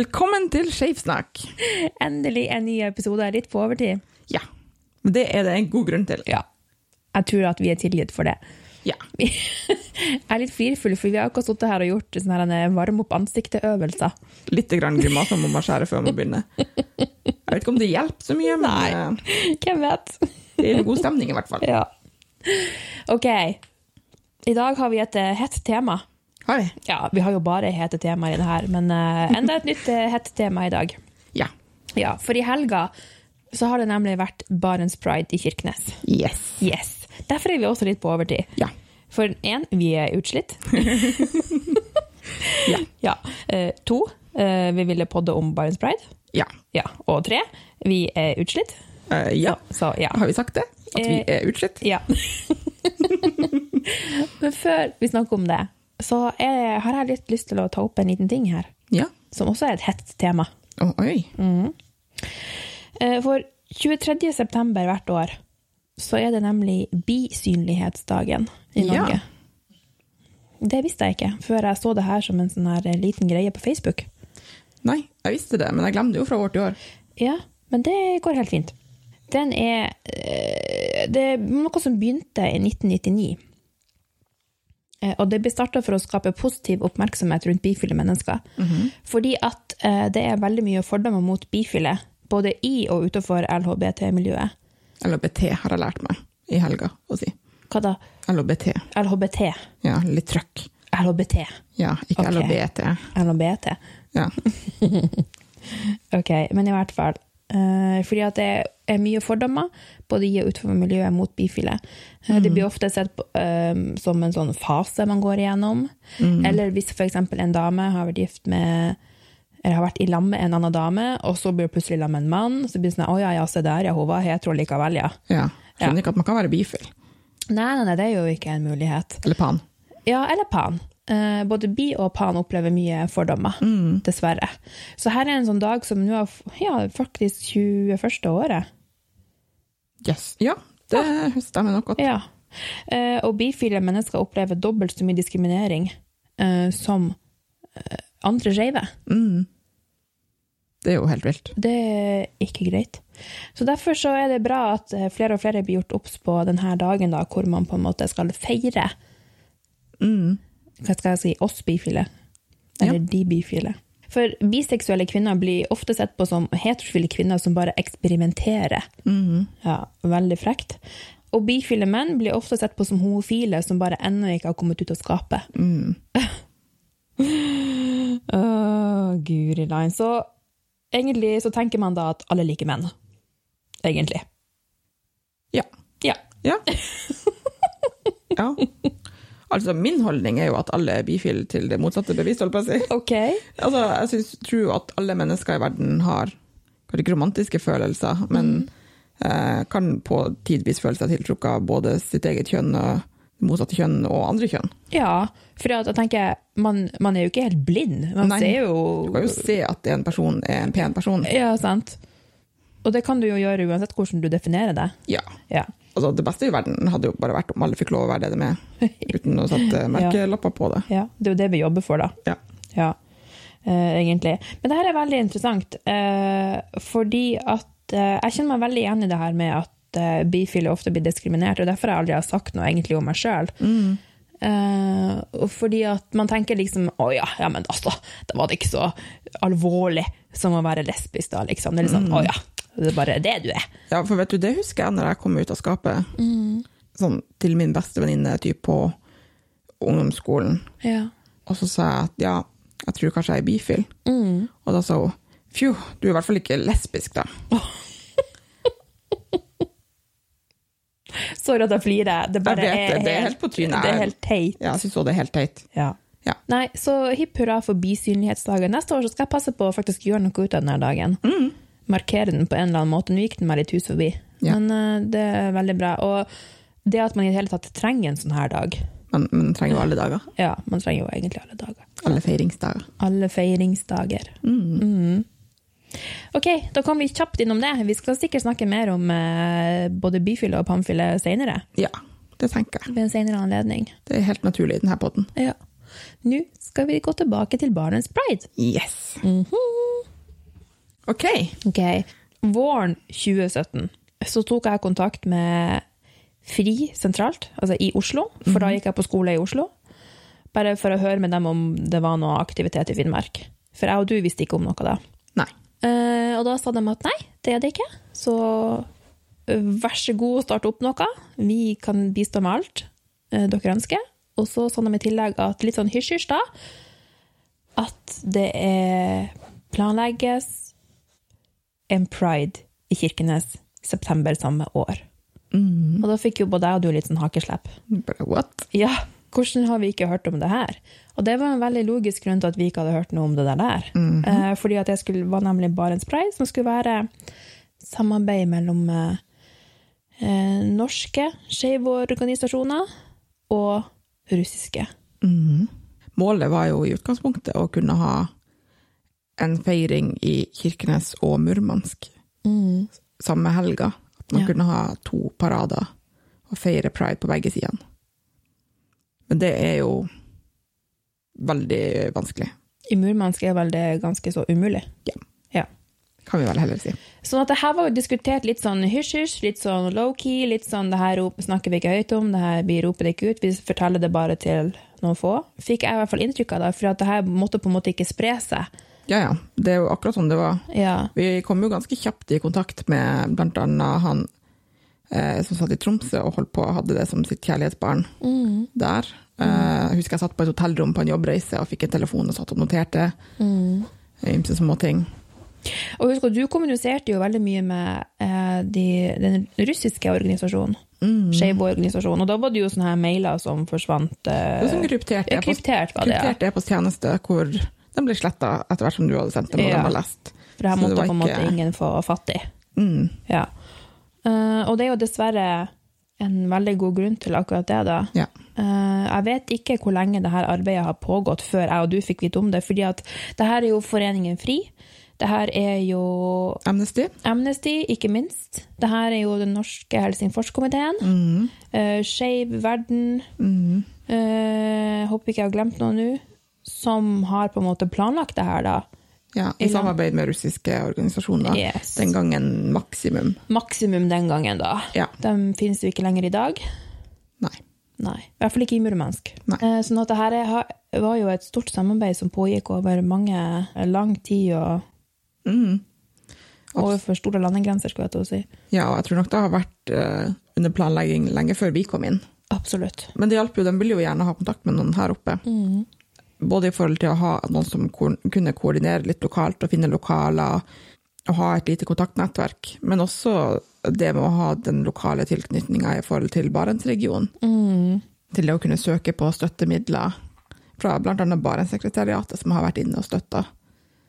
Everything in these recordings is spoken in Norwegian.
Velkommen til Skeivsnakk. Endelig en ny episode, litt på overtid. Ja. Men det er det en god grunn til. Ja. Jeg tror at vi er tilgitt for det. Ja. Jeg er litt flirfulle, for vi har akkurat sittet her og gjort sånne her varme opp ansiktet-øvelser. Litt grimaser må man skjære før man begynner. Jeg vet ikke om det hjelper så mye, men Nei. Hvem vet? det er god stemning i hvert fall. Ja. Ok. I dag har vi et eh, hett tema. Har vi? Ja, vi har jo bare hete temaer i det her, men uh, enda et nytt hete hett tema i dag. Ja. Ja, for i helga så har det nemlig vært Barents Pride i Kirkenes. Yes. Yes. Derfor er vi også litt på overtid. Ja. For én, vi er utslitt. Ja. Ja. Uh, to, uh, vi ville podde om Barents Pride. Ja. Ja. Og tre, vi er utslitt. Eh, ja. Så ja. Har vi sagt det? At vi Eh, er utslitt? ja. Men før vi snakker om det, så jeg, har jeg litt lyst til å ta opp en liten ting her, Ja. som også er et hett tema. Oh, oi. Mm. For 23. september hvert år så er det nemlig bisynlighetsdagen i Ja. Norge. Det visste jeg ikke, før jeg så det her som en sånn her liten greie på Facebook. Nei, jeg visste det, men jeg glemte det jo fra år til år. Ja, men det går helt fint. Den er eh, Det er noe som begynte i 1999. Eh, Og det ble starta for å skape positiv oppmerksomhet rundt bifile mennesker. Fordi at eh, det er veldig mye fordommer mot bifile, både i og utenfor LHBT-miljøet. LHBT har jeg lært meg i helga å si. Hva da? LHBT. LHBT. Ja, litt trøkk. LHBT. Ja, ikke okay. LHBT. LHBT. Ja. Ok, men i hvert fall. eh, fordi at det er mye fordommer, både i og utenfor miljøet, mot bifile. Mm. Det blir ofte sett på, um, som en sånn fase man går igjennom. Eller hvis f.eks. en dame har vært gift med eller har vært i lag med en annen dame, og så blir hun plutselig i med en mann. Så blir det sånn Å ja, ja, se der, ja, hun var hetero likevel, ja. ja. Skjønner Ja. ikke at man kan være bifil. Nei, nei, nei, det er jo ikke en mulighet. Eller pan. Ja, eller pan. Uh, både bi og pan opplever mye fordommer, dessverre. Så her er en sånn dag som nå er ja, faktisk 21. året. Yes. Ja, det stemmer nok godt. Ja. Eh, og bifile mennesker opplever dobbelt så mye diskriminering eh, som eh, andre skeive. Mm. Det er jo helt vilt. Det er ikke greit. Så derfor så er det bra at flere og flere blir gjort obs på denne dagen, da, hvor man på en måte skal feire Mm. hva skal jeg si, oss bifile. Eller de bifile. For biseksuelle kvinner blir ofte sett på som heterofile kvinner som bare eksperimenterer. Mm. Ja, veldig frekt. Og bifile menn blir ofte sett på som homofile som bare ennå ikke har kommet ut av skapet. Mm. oh, guri land. Så egentlig så tenker man da at alle liker menn. Egentlig. Ja. Ja. Ja. ja. Altså, min holdning er jo at alle er bifile til det motsatte bevist, holdt på å si. Ok. Altså, jeg synes, tror at alle mennesker i verden har ikke romantiske følelser, men eh, kan på tidvis føle seg tiltrukket av både sitt eget kjønn og motsatte kjønn og andre kjønn. Ja, for jeg tenker, man, man er jo ikke helt blind. Man Nei. ser jo Du kan jo se at en person er en pen person. Ja, sant. Og det kan du jo gjøre uansett hvordan du definerer det. Ja. Ja. Altså, det beste i verden hadde jo bare vært om alle fikk lov å være det de er, uten å sette merkelapper på det. ja. Det er jo det vi jobber for, da. Ja. Ja, Uh, egentlig. Men det her er veldig interessant, uh, fordi at uh, jeg kjenner meg veldig igjen i det her med at uh, bifile ofte blir diskriminert, og derfor har jeg aldri har sagt noe egentlig om meg sjøl. Eh, fordi at man tenker liksom Å ja, ja, men altså, da var det ikke så alvorlig som å være lesbisk, da, liksom. Det er litt sånn Å ja, det er bare det du er. Ja, for vet du, det husker jeg når jeg kom ut av skapet. Sånn til min beste venninne typ på ungdomsskolen. Ja. Og så sa jeg at ja, jeg tror kanskje jeg er bifil. Og da sa hun fjo, du er i hvert fall ikke lesbisk, da. Sorry at jeg flirer. Det, bare Jeg vet det, er, det er helt på trynet. Det er helt teit. Ja, jeg syns òg det er helt teit. Ja. Ja. Nei, så hipp hurra for bisynlighetsdagen. Neste år skal jeg passe på å faktisk gjøre noe ut av denne dagen. Markere den på en eller annen måte. Nå gikk den meg litt hus forbi, Ja. men eh, det er veldig bra. Og det at man i det hele tatt trenger en sånn her dag Man, man trenger jo alle dager. Ja, man trenger jo egentlig alle dager. Alle feiringsdager. Alle feiringsdager. Mm. Ok, da kom vi kjapt innom det. Vi skal sikkert snakke mer om eh, både byfylle og pannfylle senere. Ja, det tenker jeg. Ved en senere anledning. Det er helt naturlig i denne poden. Ja. Nå skal vi gå tilbake til Barents Pride. Yes. Mhm. OK. okay. Våren 2017 så tok jeg kontakt med FRI sentralt, altså i Oslo, for da gikk jeg på skole i Oslo. Bare for å høre med dem om det var noe aktivitet i Finnmark. For jeg og du visste ikke om noe da. Nei. Uh, og da sa de at nei, det er det ikke. Så eh, vær så god, start opp noe. Vi kan bistå med alt uh, dere ønsker. Og så sa de i tillegg at litt sånn hysj-hysj, da. At det er planlegges en pride i Kirkenes i september samme år. Og da fikk jo både jeg og du litt sånn hakeslepp. What? Ja, hvordan har vi ikke hørt om det her? Og det var en veldig logisk grunn til at vi ikke hadde hørt noe om det der. der. eh, fordi at det skulle, var nemlig Barents Pride, som skulle være samarbeid mellom eh, eh, norske skeive organisasjoner og russiske. Målet var jo i utgangspunktet å kunne ha en feiring i Kirkenes og Murmansk samme helga. At man Ja. kunne ha to parader og feire pride på begge sidene. Men det er jo veldig vanskelig, I Murmansk er vel det ganske så umulig. Ja. ja. kan vi vel heller si. Sånn at det her var jo diskutert litt sånn hysj-hysj, litt sånn low-key, litt sånn det her snakker vi ikke høyt om, det her vi roper det ikke ut, vi forteller det bare til noen få. Fikk jeg i hvert fall inntrykk av det, for at det her måtte på en måte ikke spre seg. Ja, ja. Det er jo akkurat sånn det var. Ja. Vi kom jo ganske kjapt i kontakt med annet han eh, som satt i Tromsø og holdt på og hadde det som sitt kjærlighetsbarn der. Eh, jeg husker jeg satt på et hotellrom på en jobbreise og fikk en telefon og satt og noterte ymse små ting. Og husk du kommuniserte jo veldig mye med eh, de, den russiske organisasjonen, Mm. Skeivorganisasjonen. og da var det jo sånne her mailer som forsvant. Det Eh, var sånn kryptert e-posttjeneste hvor den ble sletta etter hvert som du hadde sendt dem, Ja. de var lest. For det her måtte på en måte ikke- ingen få fatt i. Mm. Ja. Uh, og det er jo dessverre en veldig god grunn til akkurat det, da. Ja. Uh, jeg vet ikke hvor lenge det her arbeidet har pågått før jeg og du fikk vite om det, fordi at det her er jo Foreningen FRI. Det her er jo Amnesty. Amnesty, ikke minst. Det her er jo den norske Helsingforskomiteen. Mm. Uh, Skeiv verden. Mm. Uh, håper ikke jeg har glemt noe nå. Som har på en måte planlagt det her, da. Ja, I samarbeid med russiske organisasjoner. Yes. Den gangen maksimum. Maksimum den gangen, da. Ja. De finnes jo ikke lenger i dag. Nei. Nei. I hvert fall ikke i Murmansk. Nei. Eh, sånn at det her er, var jo et stort samarbeid som pågikk over mange lang tid, og Mm. overfor store landegrenser, skulle jeg til å si. Ja, og jeg tror nok det har vært eh, under planlegging lenge før vi kom inn. Absolutt. Men det hjalp jo, de ville jo gjerne ha kontakt med noen her oppe. Mm. Både i forhold til å ha noen som kunne koordinere litt lokalt og finne lokaler, og ha et lite kontaktnettverk, men også det med å ha den lokale tilknytninga i forhold til Barentsregionen. Mm. Til det å kunne søke på støttemidler fra bl.a. Barentssekretariatet, som har vært inne og støtta.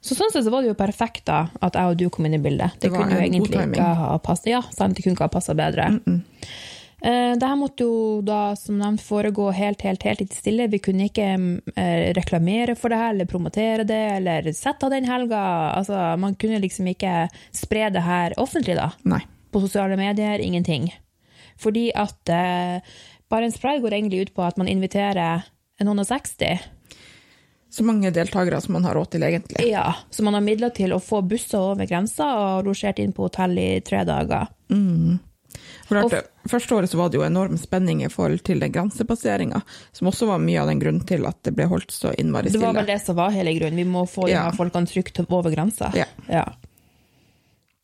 Så sånn sett så var det jo perfekt da, at jeg og du kom inn i bildet. Det, Det kunne jo egentlig ikke ha passet. Ja, sant, det kunne ikke ha passet bedre. Mm det her måtte jo da, som nevnt, foregå helt, helt, helt litt stille. Vi kunne ikke eh, reklamere for det her, eller promotere det, eller sette av den helga. Altså, man kunne liksom ikke spre det her offentlig da. Nei. På sosiale medier, ingenting. Fordi at eh, Barents Pride går egentlig ut på at man inviterer noen og 60 Så mange deltakere som man har råd til, egentlig. Ja, så man har midler til å få busser over grensa og losjert inn på hotell i tre dager. For klart, det Første året så var det jo enorm spenning i forhold til den grensepasseringa, som også var mye av den grunnen til at det ble holdt så innmari stille. Det var vel det som var hele grunnen. Vi må få de Ja. her folkene trygt over grensa. Ja.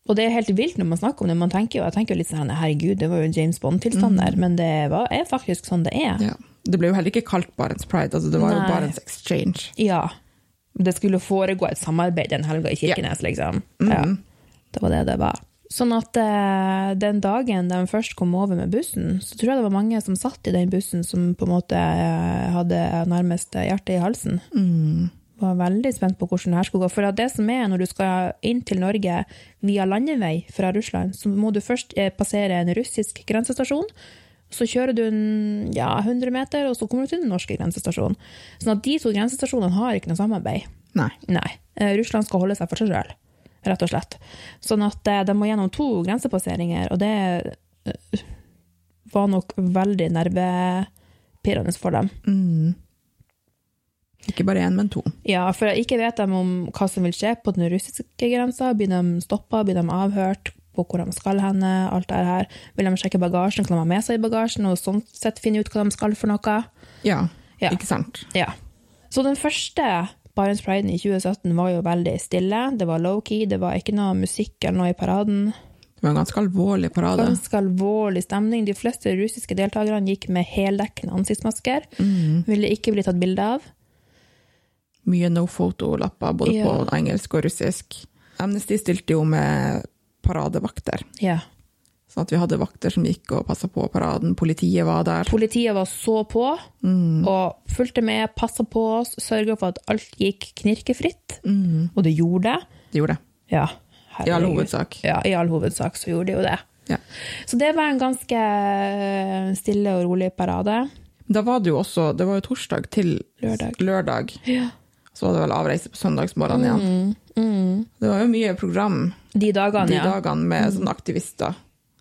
Og det er helt vilt når man snakker om det. Man tenker jo, jeg tenker jo litt sånn herregud, det var jo James Bond-tilstander, mm. men det var, er faktisk sånn det er. Ja. Det ble jo heller ikke kalt Barents Pride, altså det var jo Barents Exchange. Ja. Det skulle foregå et samarbeid den helga i Kirkenes, liksom. Mm. Ja. Det var det det var. Sånn at eh, den dagen de først kom over med bussen, så tror jeg det var mange som satt i den bussen som på en måte eh, hadde nærmest hjertet i halsen. Var veldig spent på hvordan det her skulle gå. For det som er når du skal inn til Norge via landevei fra Russland, så må du først eh, passere en russisk grensestasjon. Så kjører du en, ja, 100 meter, og så kommer du til den norske grensestasjonen. Sånn at de to grensestasjonene har ikke noe samarbeid. Nei. Nei. Eh, Russland skal holde seg for seg sjøl, rett og slett. Sånn at eh, de må gjennom to grensepasseringer, og det eh, var nok veldig nervepirrende for dem. Mm. Ikke bare én, men to. Ja, for ikke vet de om hva som vil skje på den russiske grensa. Blir de stoppa, blir de avhørt på hvor de skal henne, alt det her. Vil de sjekke bagasjen, kan de ha med seg i bagasjen, og sånn sett finne ut hva de skal for noe? Ja, Ja. ikke sant? Ja. Så den første Barents Pride i 2017 var jo veldig stille. Det var low-key, det var ikke noe musikk eller noe i paraden. Det var en ganske alvorlig parade. Ganske alvorlig stemning. De fleste russiske deltakerne gikk med heldekkende ansiktsmasker. Ville ikke bli tatt bilde av. Mye no photo-lapper, både Ja. på engelsk og russisk. Amnesty stilte jo med paradevakter. Ja. Sånn at vi hadde vakter som gikk og passa på paraden. Politiet var der. Politiet var så på, og fulgte med, passa på oss, sørga for at alt gikk knirkefritt. Og det gjorde det. Det gjorde det. Ja, I all hovedsak. Ja, i all hovedsak så gjorde de jo det. Ja. Så det var en ganske stille og rolig parade. Da var det jo også Det var jo torsdag til Lørdag. lørdag. Ja. Så var det vel avreise på søndagsmorgenen igjen. Det var jo mye program De dagene, de dagene med sånne aktivister.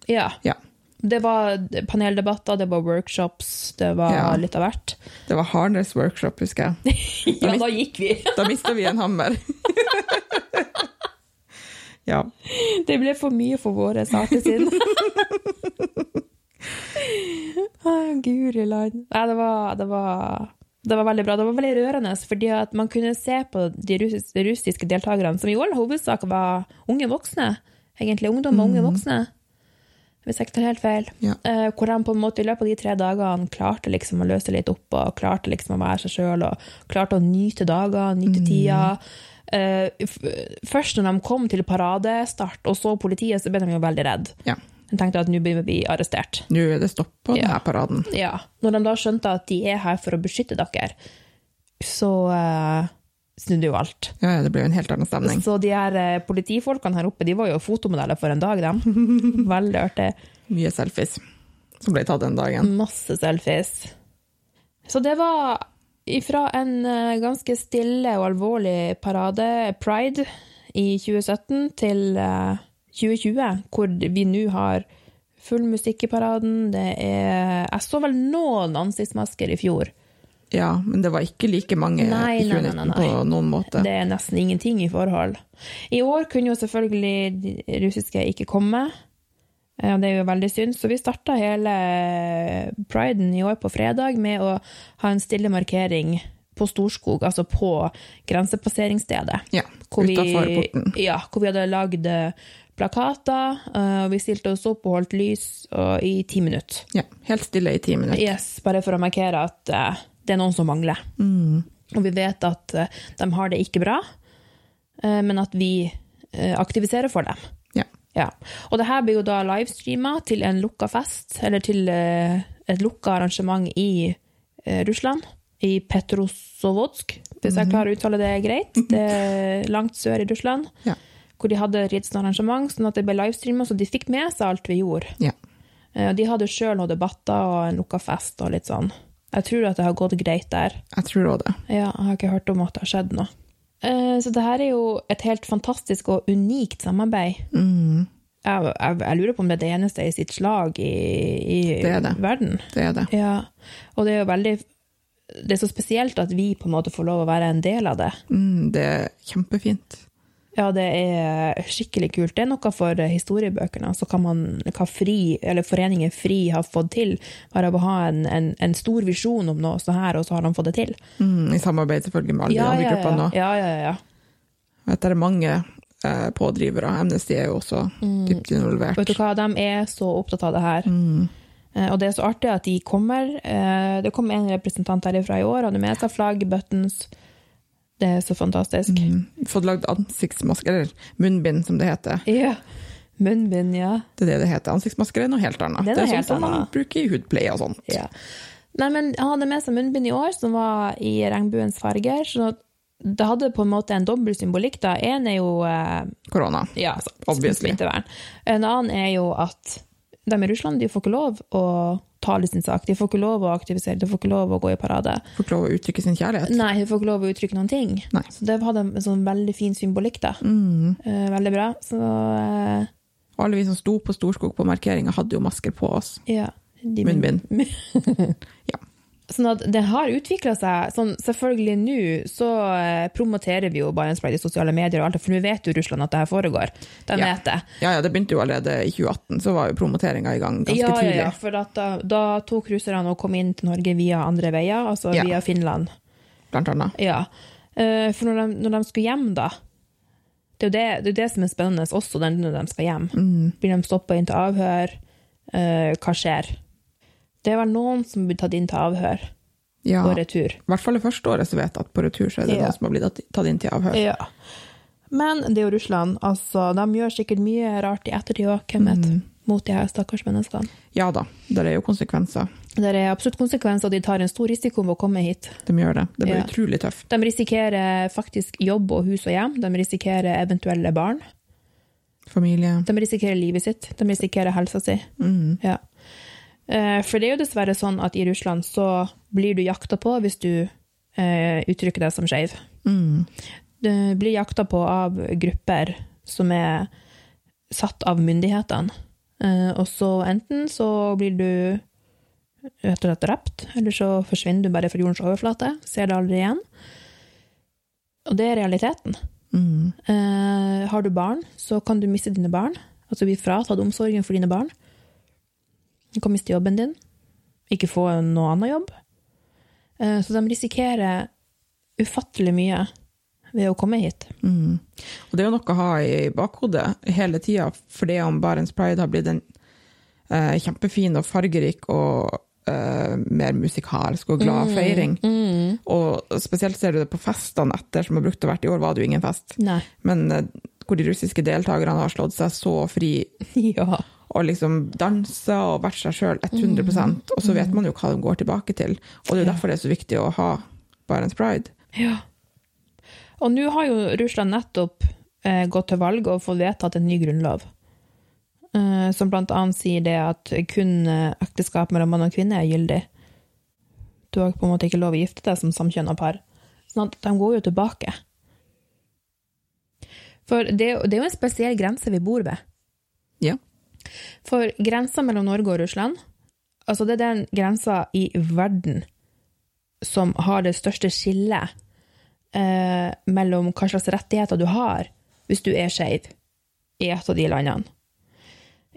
Ja. Ja. Det var paneldebatter, det var workshops, det var Ja. litt av hvert. Det var Harness workshop, husker jeg. Ja, da gikk vi. Da mista vi en hammer. ja. Det ble for mye for våre sinn. Å, Guri land. Nei, det var, det, var, det var veldig bra. Det var veldig rørende, fordi at man kunne se på de de russiske deltakerne, som i all hovedsak var unge voksne, egentlig ungdom og unge voksne, hvis jeg ikke tar helt feil, Ja. Uh, hvor han på en måte i løpet av de tre dagene klarte liksom å løse litt opp, og klarte liksom å være seg sjøl, og klarte å nyte dager, nyte tida. Eh, f- først når de kom til paradestart og så politiet, så ble de jo veldig redde. ja. De tenkte at nå blir vi arrestert. Nå er det stopp på Ja. denne paraden. Ja. Når de da skjønte at de er her for å beskytte dere, så eh, snudde jo alt. Ja, ja, det ble jo en helt annen stemning. Så de her eh, politifolkene her oppe, de var jo fotomodeller for en dag, de. Veldig artig. Mye selfies som ble tatt den dagen. Masse selfies. Så det var ifra en eh, ganske stille og alvorlig parade, Pride, i 2017 til eh, 2020, hvor vi nå har full musikk i paraden. Det er Jeg så vel noen ansiktsmasker i fjor. Ja, men det var ikke like mange Nei, i nei, 2019 nei, nei, på noen måte. Det er nesten ingenting i forhold. I år kunne jo selvfølgelig de russiske ikke komme. Eh, Det er jo veldig synd, så vi starta hele priden i år på fredag med å ha en stille markering på Storskog, altså på grensepasseringsstedet. Ja, Hvor utafor porten. ja, hvor vi hadde lagd eh, plakater, eh, og vi stilte oss opp og holdt lys og, i ti minutter. Ja, helt stille i ti minutter. Yes, bare for å markere at eh, det er noen som mangler. Og vi vet at eh, de har det ikke bra, eh, men at vi eh, aktiviserer for dem. Ja. Ja. Og det her blir jo da livestreama til en lukka fest, eller til et lukka arrangement i Russland. I Petrosovodsk, hvis jeg klarer å uttale det greit. Det er langt sør i Russland. Ja. Hvor de hadde et lite arrangement, sånn at det ble livestreama, så de fikk med seg alt vi gjorde. ja. De hadde sjøl noen debatter og en lukka fest og litt sånn. Jeg tror at det har gått greit der. Jeg tror òg det. Ja, jeg har ikke hørt om at det har skjedd noe. Eh, Så det her er jo et helt fantastisk og unikt samarbeid. Mm, Jeg, jeg, jeg lurer på om det er det eneste i sitt slag i, i Det det. verden. det er det. Ja, og det er jo veldig Det er så spesielt at vi på en måte får lov å være en del av det. Mm, det er kjempefint. Ja, det er skikkelig kult. Det er noe for historiebøkene. Så kan man, hva FRI, eller Foreningen FRI har fått til, bare å ha en, en, en stor visjon om noe så her, og så har de fått det til. Mm, I samarbeid selvfølgelig med alle de andre ja, gruppene. ja, ja, ja, ja. Det er mange eh, pådrivere. Amnesty er jo også dypt involvert. Mm. Vet du hva, de er så opptatt av det her. Mm. Eh, Og det er så artig at de kommer. Eh, Det kom en representant herifra i år, hadde med seg flagg, buttons. Det er så fantastisk. Mm. Fått lagd ansiktsmasker, eller munnbind som det heter. Ja. Munnbind, ja. Det er det det heter. Ansiktsmasker er noe helt annet. Det er Det er, sånn som man bruker i hudpleie og sånt. ja. Nei, men han hadde med seg munnbind i år, som var i regnbuens farger. Så det hadde på en måte en dobbel symbolikk. da. En er jo eh, Korona. ja, Obviously. En annen er jo at de i Russland de får ikke lov å tale sin sak. De får ikke lov å aktivisere, de får ikke lov å gå i parade. Får ikke lov å uttrykke sin kjærlighet. Nei, de får ikke lov å uttrykke noen ting. Nei. Så det hadde en sånn veldig fin symbolikk, da. Mm. Eh, veldig bra. Så eh, alle vi som sto på Storskog på markeringa, hadde jo masker på oss. ja. Munnbind. Ja. Sånn at det har utvikla seg. Sånn, selvfølgelig nå så eh, promoterer vi jo Barents Pride i sosiale medier, og alt, for nå vet jo Russland at det her foregår. De Ja. vet det. Ja, ja, det begynte jo allerede i 2018, så var jo promoteringa i gang ganske Ja, tidlig. ja, for da, da tok russerne og kom inn til Norge via andre veier, altså Ja. via Finland. Blant annet. Ja. Eh, For når de, når de skulle hjem, da Det er jo det, det, er det som er spennende også når de skal hjem. Mm. Blir de stoppa inn til avhør? Eh, hva skjer? Det vel noen som blir tatt inn til avhør Ja, retur. i hvert fall det første året så vet jeg at på retur så er det Ja. noen som har blitt tatt inn til avhør. Ja. Men det er jo Russland. altså, De gjør sikkert mye rart i ettertid òg, hvem vet? Mm. Mot de her stakkars menneskene. Ja da, det er jo konsekvenser. Det er absolutt konsekvenser, og de tar en stor risiko ved å komme hit. De gjør det. Det blir Ja. utrolig tøft. De risikerer faktisk jobb og hus og hjem. De risikerer eventuelle barn. Familie. De risikerer livet sitt. De risikerer helsa si. Mm. Ja. Eh, For det er jo dessverre sånn at i Russland så blir du jakta på hvis du eh, uttrykker deg som skeiv. Mm. Du blir jakta på av grupper som er satt av myndighetene. Eh, Og så enten så blir du rett og slett drept, eller så forsvinner du bare fra jordens overflate. Ser det aldri igjen. Og det er realiteten. Mm. Eh, har du barn, så kan du miste dine barn. Altså bli fratatt omsorgen for dine barn. Du kan miste jobben din. Ikke få noe annen jobb. Eh, så de risikerer ufattelig mye ved å komme hit. Mm. Og det er jo noe å ha i bakhodet hele tida, for det om Barents Pride har blitt en eh, kjempefin og fargerik og eh, mer musikalsk og glad feiring. Mm. Og spesielt ser du det på festene etter som har brukt å vært i år, var det jo ingen fest. Nei. Men eh, hvor de russiske deltakerne har slått seg så fri Ja. Og liksom dansa og vært seg sjøl 100 og så vet man jo hva de går tilbake til. Og det er jo derfor det er så viktig å ha Barents Pride. ja. Og nå har jo Russland nettopp eh, gått til valg og fått vedtatt en ny grunnlov. Eh, som blant annet sier det at kun eh, ekteskap mellom mann og kvinne er gyldig. Du har på en måte ikke lov å gifte deg som samkjønna par. Sånn at de går jo tilbake. For det, det er jo en spesiell grense vi bor ved. Ja. For grensa mellom Norge og Russland, altså det er den grensa i verden som har det største skillet eh, mellom hva slags rettigheter du har hvis du er skeiv i et av de landene.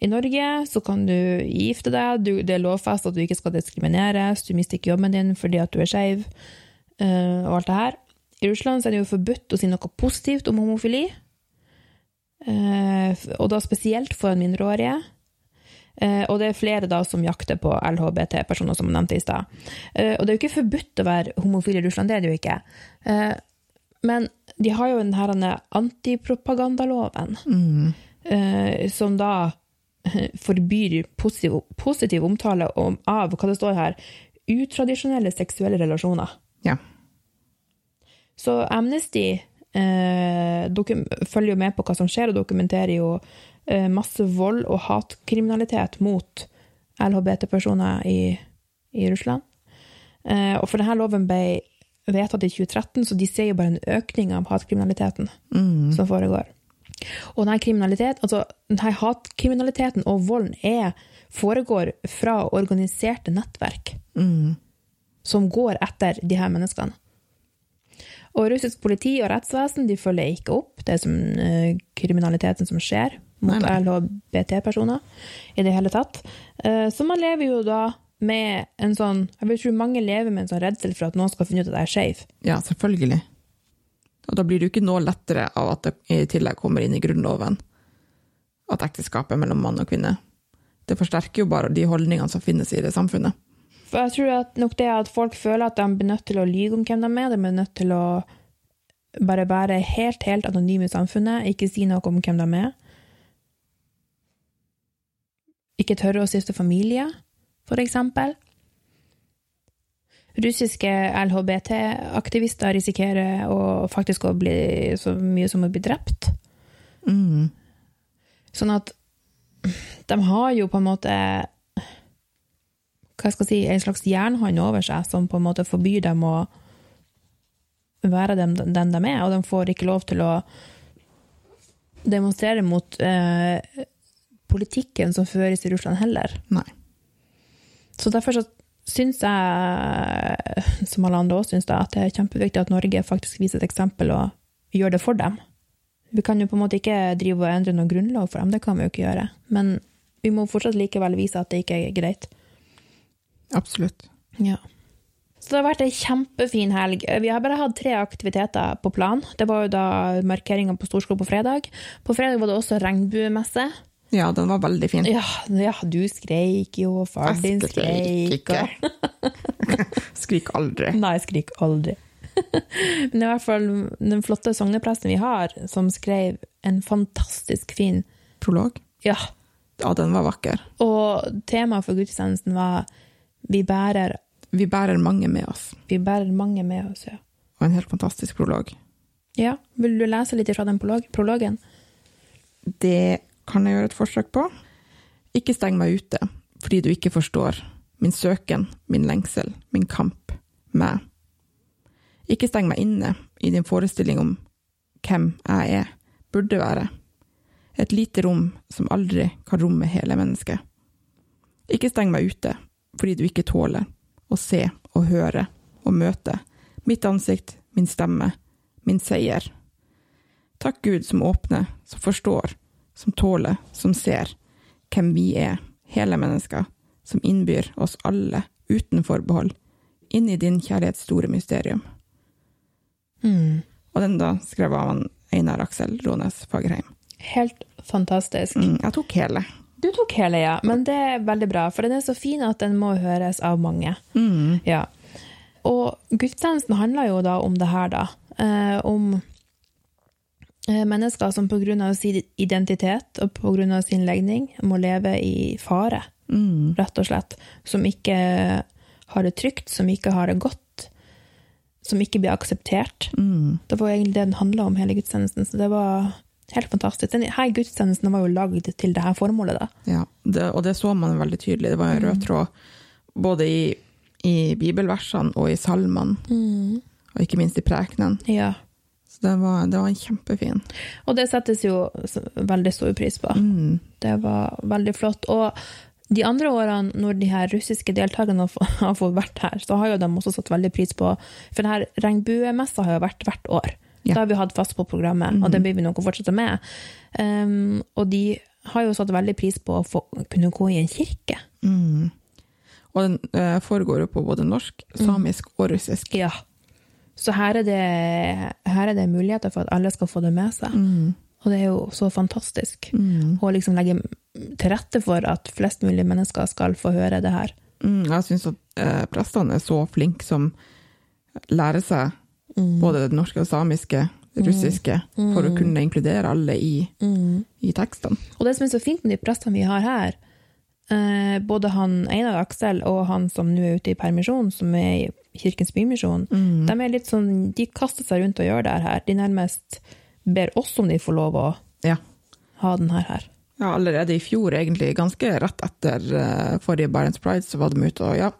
I Norge så kan du gifte deg, du, det er lovfest at du ikke skal diskrimineres, du mister ikke jobben din fordi at du er skeiv, eh, og alt det her. I Russland er det jo forbudt å si noe positivt om homofili, og da spesielt for mindreårige. Eh, og det er flere da som jakter på LHBT-personer, som jeg nevnte i stad. Eh, og det er jo ikke forbudt å være homofil i Russland, det er det jo ikke. Eh, men de har jo denne antipropagandaloven, Mm. eh, som da eh, forbyr positiv, positiv omtale om, av hva det står her, utradisjonelle seksuelle relasjoner. Ja. Så Amnesty eh, følger jo med på hva som skjer, og dokumenterer jo eh, masse vold og hatkriminalitet mot LHBT-personer i, i Russland. Eh, og for denne loven ble vedtatt i 2013, så de ser jo bare en økning av hatkriminaliteten Mm. som foregår. Og denne, kriminalitet, altså, denne hatkriminaliteten og volden er, foregår fra organiserte nettverk Mm. som går etter de her menneskene. Og russisk politi og rettsvesen de følger ikke opp det som, eh, kriminaliteten som skjer mot. LHBT-personer i det hele tatt. Eh, så man lever jo da med en sånn Jeg vil tro mange lever med en sånn redsel for at noen skal finne ut at jeg er skeiv. Ja, selvfølgelig. Og da blir det jo ikke noe lettere av at det i tillegg kommer inn i Grunnloven at ekteskapet mellom mann og kvinne. Det forsterker jo bare de holdningene som finnes i det samfunnet. For jeg tror at nok det at folk føler at de blir nødt til å lyge om hvem de er, de blir nødt til å bare være helt, helt anonyme i samfunnet, ikke si noe om hvem de er. Ikke tørre å stifte familie, for eksempel. Russiske LHBT-aktivister risikerer å faktisk å bli så mye som å bli drept. Mm. Sånn at de har jo på en måte hva jeg si, en slags jernhånd over seg som på en måte forbyr dem å være den, den de er, og de får ikke lov til å demonstrere mot eh, politikken som føres i Russland heller. Nei. Så derfor så syns jeg, som alle andre også syns at det er kjempeviktig at Norge faktisk viser et eksempel og gjør det for dem. Vi kan jo på en måte ikke drive og endre noen grunnlov for dem, det kan vi jo ikke gjøre. Men vi må fortsatt likevel vise at det ikke er greit. Absolutt. Ja. Så det har vært ei kjempefin helg. Vi har bare hatt tre aktiviteter på plan. Det var jo da markeringa på Storskog på fredag. På fredag var det også regnbuemesse. Ja, den var veldig fin. Ja, ja du skreik jo, far din Jeg skreik ikke. Skrik aldri. Nei, skrik aldri. Men i hvert fall den flotte sognepresten vi har, som skrev en fantastisk fin Prolog. Ja. Ja, den var vakker. Og temaet for gudstjenesten var Vi bærer, Vi bærer mange med oss. vi bærer mange med oss, ja. Og en helt fantastisk prolog. Ja, Vil du lese litt fra den prologen? Det kan jeg gjøre et forsøk på. Ikke steng meg ute, fordi du ikke forstår. Min søken, min lengsel, min kamp, meg. Ikke steng meg inne i din forestilling om hvem jeg er, burde være. Et lite rom som aldri kan romme hele mennesket. Ikke steng meg ute, fordi du ikke tåler å se og høre og møte mitt ansikt, min stemme, min seier. Takk Gud som åpner, som forstår, som tåler, som ser hvem vi er, hele mennesker, som innbyr oss alle, uten forbehold, inn i din kjærlighets store mysterium. Mm. Og den da skrev av han Einar Aksel Rånes Fagerheim. Helt fantastisk. Mm, jeg tok hele. Du tok hele, ja, men det er veldig bra, for den er så fin at den må høres av mange. Mm. Ja. Og gudstjenesten handler jo da om det her, da. Eh, om eh, mennesker som pga. sin identitet og pga. sin legning må leve i fare, Mm. rett og slett. Som ikke har det trygt, som ikke har det godt. Som ikke blir akseptert. Mm. Det var egentlig det den handla om, hele gudstjenesten. Så det var helt fantastisk. Her gudstjenesten var jo lagd til det her formålet, da. Ja, det, og det så man veldig tydelig. Det var en rød tråd både i, i bibelversene og i salmene, og ikke minst i prekenen. Ja. Så det var, det var en kjempefin. Og det settes jo veldig stor pris på. Mm. Det var veldig flott. Og de andre årene, når de her russiske deltakerne har har fått vært her, så har jo de også satt veldig pris på For denne regnbuemessa har jo vært hvert år. Ja. Da har vi hatt fast på programmet, og det blir vi nok å fortsette med. Um, og de har jo satt veldig pris på å få, kunne gå i en kirke. Mm. Og den uh, foregår jo på både norsk, samisk og russisk. Ja. Så her er, det, her er det muligheter for at alle skal få det med seg. Mm. Og det er jo så fantastisk. Mm. Å liksom legge til rette for at flest mulig mennesker skal få høre det her. Mm, jeg syns at eh, prestene er så flinke som lærer seg Mm. både det norske og samiske, det russiske, for å kunne inkludere alle i, Mm. i tekstene. Og det som er så fint med de prestene vi har her, eh, både han Einar Aksel og han som nå er ute i permisjon, som er i Kirkens Bymisjon, de er litt sånn, de kaster seg rundt og gjør det her. De nærmest ber oss om de får lov å Ja. ha den her. her. ja, allerede i fjor, egentlig ganske rett etter uh, forrige Barents Pride, så var de ute og ja,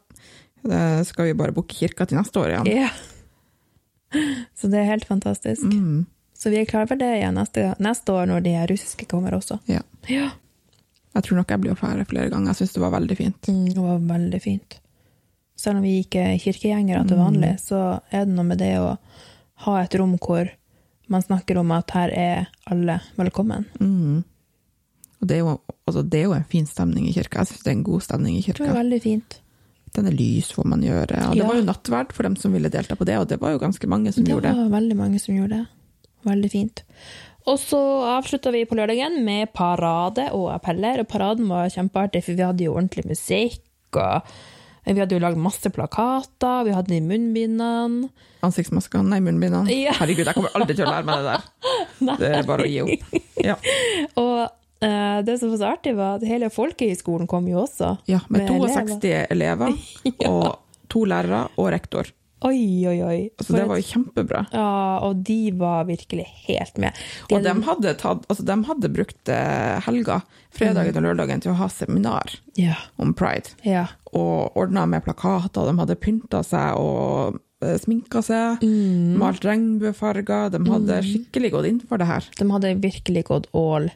det skal vi bare booke kirka til neste år igjen. Ja. Så det er helt fantastisk. Mm. Så vi er klare for det igjen neste, neste år når de russiske kommer også. Ja. Ja. Jeg tror nok jeg blir å fære flere ganger. Jeg syns det var veldig fint. Mm, det var veldig fint. Selv om vi ikke er kirkegjengere til vanlig, så er det noe med det å ha et rom hvor man snakker om at her er alle velkommen. Mm. Og det er, jo, altså, det er jo en fin stemning i kirka. Jeg syns det er en god stemning i kirka. Det var veldig fint. Den er lys, får man gjøre. Og det Ja. var jo nattverd for dem som ville delta på det, og det var jo ganske mange som Det gjorde det. var veldig mange som gjorde det. Veldig fint. Og så avslutta vi på lørdagen med parade og appeller, og paraden var kjempeartig, for vi hadde jo ordentlig musikk, og vi hadde jo lagd masse plakater, vi hadde de munnbindene. Ansiktsmaskene, nei, munnbindene. Ja. Herregud, jeg kommer aldri til å lære meg det der. Det er bare å gi opp. Ja, Og det som var så artig, var at hele folkehøyskolen kom jo også. ja med med 62 elever, og to lærere og rektor. Oi, oi, oi. Så For det var jo kjempebra. Ja, og de var virkelig helt med. De Og de hadde- tatt, altså de hadde brukt eh, helga, fredagen og lørdagen, til å ha seminar Ja, om pride. ja. Og ordna med plakater, de hadde pynta seg og eh, sminka seg. Malt regnbuefarger. De hadde skikkelig gått inn for det her. De hadde virkelig gått all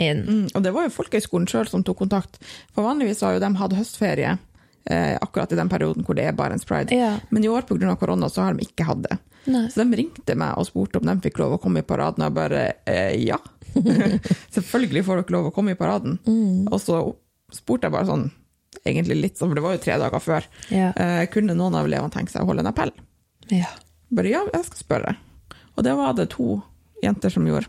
in. Mm, og det var jo folkehøyskolen sjøl som tok kontakt. For vanligvis har jo de hatt høstferie eh, akkurat i den perioden hvor det er Barents Pride. Ja. Men i år pga. korona så har de ikke hatt det. Nei. Så de ringte meg og spurte om de fikk lov å komme i paraden, og jeg bare eh, ja. Selvfølgelig får dere lov å komme i paraden. Mm. Og så spurte jeg bare sånn, egentlig litt sånn, for det var jo tre dager før, Ja. eh, kunne noen av elevene tenke seg å holde en appell? ja. Bare ja, jeg skal spørre. Og det var det to jenter som gjorde.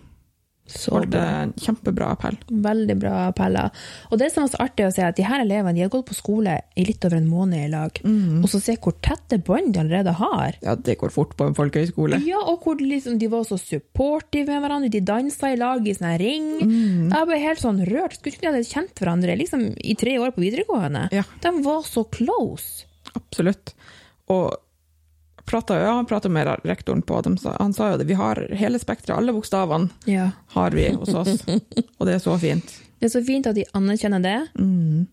Så Holdt bra. en kjempebra appell. Veldig bra appeller. Og det som er så artig å se, er at de her elevene de har gått på skole i litt over en måned i lag. Og så se hvor tette bånd de allerede har. Ja, det går fort på en folkehøyskole. Ja, og hvor liksom, de var så supportive med hverandre. De dansa i lag i sånn ring. Jeg ble helt sånn rørt. Skulle ikke de hadde kjent hverandre liksom, i tre år på videregående? Ja. De var så close. Absolutt. Og pratet, ja, han prata med rektoren på dem, han sa jo det, vi har hele spekteret, alle bokstavene Ja. har vi hos oss, og det er så fint. Det er så fint at de anerkjenner det,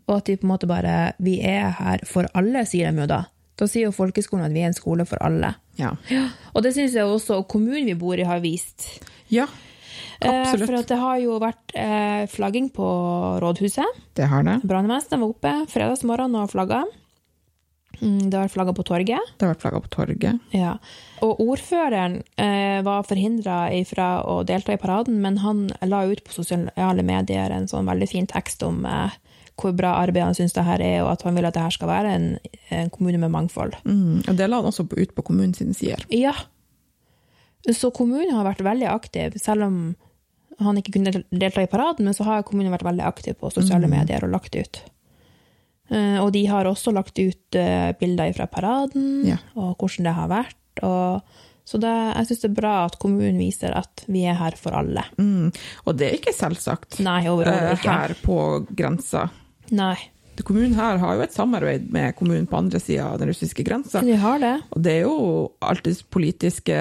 og at de på en måte bare Vi er her for alle, sier de jo da. Da sier jo folkeskolen at vi er en skole for alle. Ja, Og det syns jeg også kommunen vi bor i, har vist. ja Eh, absolutt. For at det har jo vært eh, flagging på rådhuset. Det har det. Brannvesenet var oppe fredagsmorgen og flagga. Mm, Det har vært flagga på torget. Det har vært på torget. Ja. Og ordføreren eh, var forhindra fra å delta i paraden, men han la ut på sosiale medier en sånn veldig fin tekst om eh, hvor bra arbeid han syns det her er, og at han vil at det her skal være en, en kommune med mangfold. Mm, og det la han også ut på kommunens sider. Ja. Så kommunen har vært veldig aktiv, selv om han ikke kunne delta i paraden, men så har kommunen vært veldig aktiv på sosiale medier og lagt ut. Eh, Og de har også lagt ut eh, bilder fra paraden, Ja. og hvordan det har vært. Og, så det, jeg syns det er bra at kommunen viser at vi er her for alle. Mm. Og det er ikke selvsagt Nei, eh, ikke. her på grensa. Nei, Kommunen her har jo et samarbeid med kommunen på andre sida av den russiske grensa. de har det. Og det er jo alltid politiske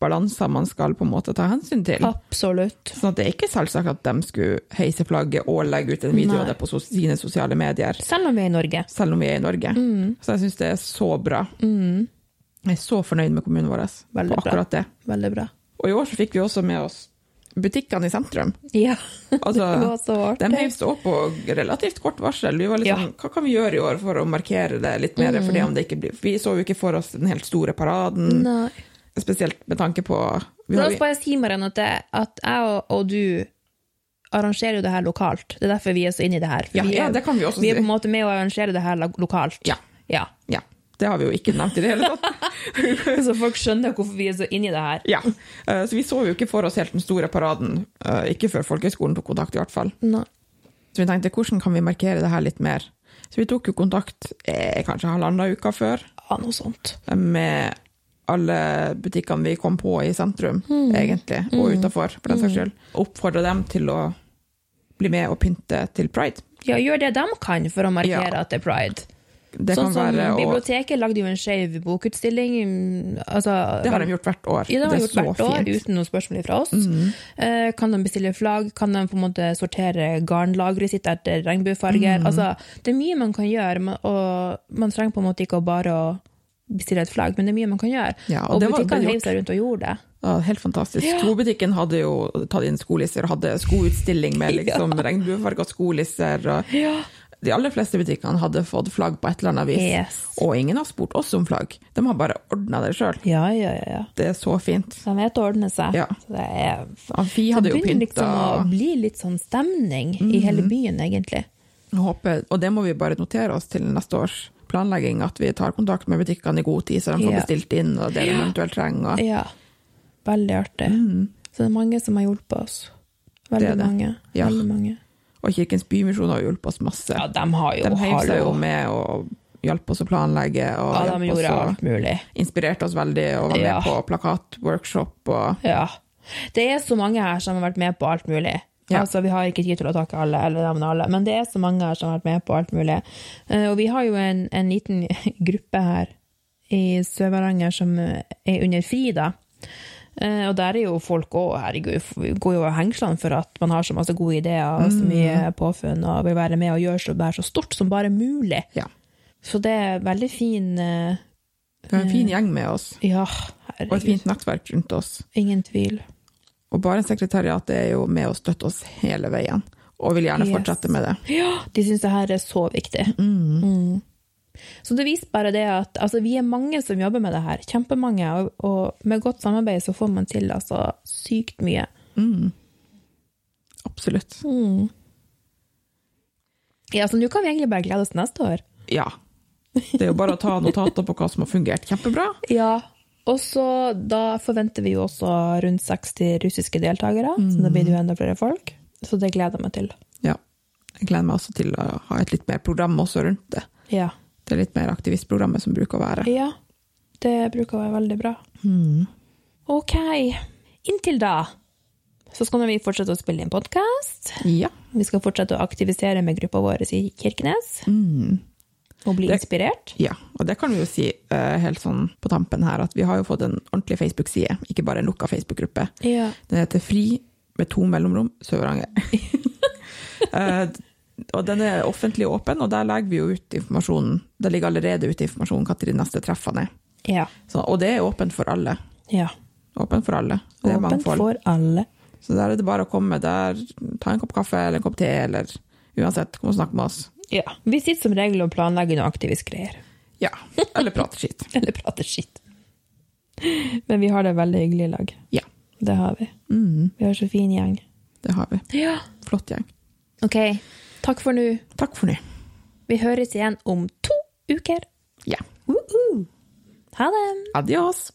balanser man skal på en måte ta hensyn til. Absolutt. Sånn at det er ikke selvsagt at de skulle heise flagget og legge ut en video av det på sine sosiale medier, Selv om vi er i Norge. selv om vi er i Norge. Mm. Så jeg syns det er så bra. Jeg er så fornøyd med kommunen vår Veldig på bra. akkurat det. Veldig bra. Og i år så fikk vi også med oss butikkene i sentrum. Ja. Altså, det var så artig. de heiv seg opp på relativt kort varsel. Vi var litt Ja. Mm. hva kan vi gjøre i år for å markere det litt mer? Mm. Fordi om det ikke blir, vi så jo ikke for oss den helt store paraden, Nei. Spesielt med tanke på vi La oss bare si, Marianne, at, det, at jeg og, og du arrangerer jo det her lokalt. Det er derfor vi er så inne i det her. Ja, vi, er, ja, det kan vi også vi er på en måte med å arrangere det her lokalt. Ja. ja. Ja, det har vi jo ikke nevnt i det hele tatt. Så folk skjønner hvorfor vi er så inne i det her. Ja, eh, Så vi så jo ikke for oss helt den store paraden, eh, ikke før folkehøgskolen tok kontakt, i hvert fall. Nei. Så vi tenkte hvordan kan vi markere det her litt mer? Så vi tok jo kontakt eh, kanskje halvannen uka før Ja, noe sånt. med alle butikkene vi kom på i sentrum, egentlig, og utafor, for den saks skyld. Oppfordra dem til å bli med og pynte til pride. Ja, gjør det de kan for å markere Ja. at det er pride. Det sånn som være Biblioteket lagde jo en skeiv bokutstilling. mm, Altså, Det har de gjort hvert år. Ja, det har de er gjort hvert år, fint. Uten noe spørsmål fra oss. Eh, kan de bestille flagg? Kan de på en måte sortere garnlageret sitt etter regnbuefarger? Mm. Altså, det er mye man kan gjøre, og man trenger på en måte ikke å bare å bestille et flagg, men det er mye man kan gjøre. Ja, og og butikkene det heiv seg rundt og gjorde det. Ja, helt fantastisk. Skobutikken hadde jo tatt inn skolisser og hadde skoutstilling med liksom regnbuefarga skolisser. Og De aller fleste butikkene hadde fått flagg på et eller annet vis. Yes. Og ingen har spurt oss om flagg. De har bare ordna det sjøl. Ja, ja, ja. ja. Det er så fint. De vet å ordne seg. Ja. Så det er Amfi det hadde jo begynner liksom å bli litt sånn stemning i hele byen, egentlig. håper, Og det må vi bare notere oss til neste års planlegging, at vi tar kontakt med butikkene i god tid, så de får Ja. bestilt inn og det de eventuelt trenger. og- Ja. Veldig artig. Så det er mange som har hjulpet oss. Veldig Det det. mange. Ja. Veldig mange. Og Kirkens Bymisjon har hjulpet oss masse. Ja, de har jo de heiv seg jo med og hjalp oss å planlegge. Og Ja, de oss gjorde å- alt mulig. inspirerte oss veldig og var med Ja. på plakatworkshop. Og, Ja. Det er så mange her som har vært med på alt mulig. Ja. Altså, Vi har ikke tid til å takke alle, eller navne alle, men det er så mange her som har vært med på alt mulig. Eh, Og vi har jo en, en liten gruppe her i Sør-Varanger som er under FRI, da. Eh, Og der er jo folk òg, herregud, går jo av hengslene for at man har så masse gode ideer og så mye påfunn og vil være med og gjøre så, så stort som bare mulig. ja. Så det er veldig fin uh, Vi har en fin gjeng med oss, Ja, og et fint nettverk rundt oss. Ingen tvil. Og Barentssekretariatet er jo med å støtte oss hele veien. og vil gjerne Yes. fortsette med det. Ja, de syns det her er så viktig. Mm. Så det viser bare det at altså, vi er mange som jobber med det her. Kjempemange. Og, og med godt samarbeid så får man til altså sykt mye. Absolutt. Ja, så nå kan vi egentlig bare glede oss neste år. Ja. Det er jo bare å ta notater på hva som har fungert kjempebra. Ja. Og så da forventer vi jo også rundt 60 russiske deltakere, så da blir det jo enda flere folk. Så det gleder jeg meg til. Ja. Jeg gleder meg også til å ha et litt mer program også rundt det. Ja. Det er litt mer aktivistprogrammet som bruker å være. Ja, det bruker å være veldig bra. Ok. Inntil da så skal vi fortsette å spille inn podkast. Ja. Vi skal fortsette å aktivisere med gruppa vår i Kirkenes. Og bli Det- inspirert. ja. Og det kan vi jo si uh, helt sånn på tampen her, at vi har jo fått en ordentlig Facebook-side, ikke bare en lukka Facebook-gruppe. Ja. Den heter Fri med to mellomrom Sør-Varanger. uh, og den er offentlig åpen, og der legger vi jo ut informasjonen. Der ligger allerede ute informasjon når de neste treffene er. Ja. Så, og det er åpent for alle. ja. Åpent for alle. Det er mangfold. for alle. Så der er det bare å komme der, ta en kopp kaffe eller en kopp te, eller uansett, kom og snakk med oss. Ja. Vi sitter som regel og planlegger noe aktivistgreier. Ja. Eller prater skitt. Eller prater skitt. Men vi har det veldig hyggelig i lag. Ja. Det har vi. Mm, Vi har så fin gjeng. det har vi. Ja. Flott gjeng. Ok. Takk for nå. Takk for nå. Vi høres igjen om to uker. Ja. Woohoo! Ha det! Adios.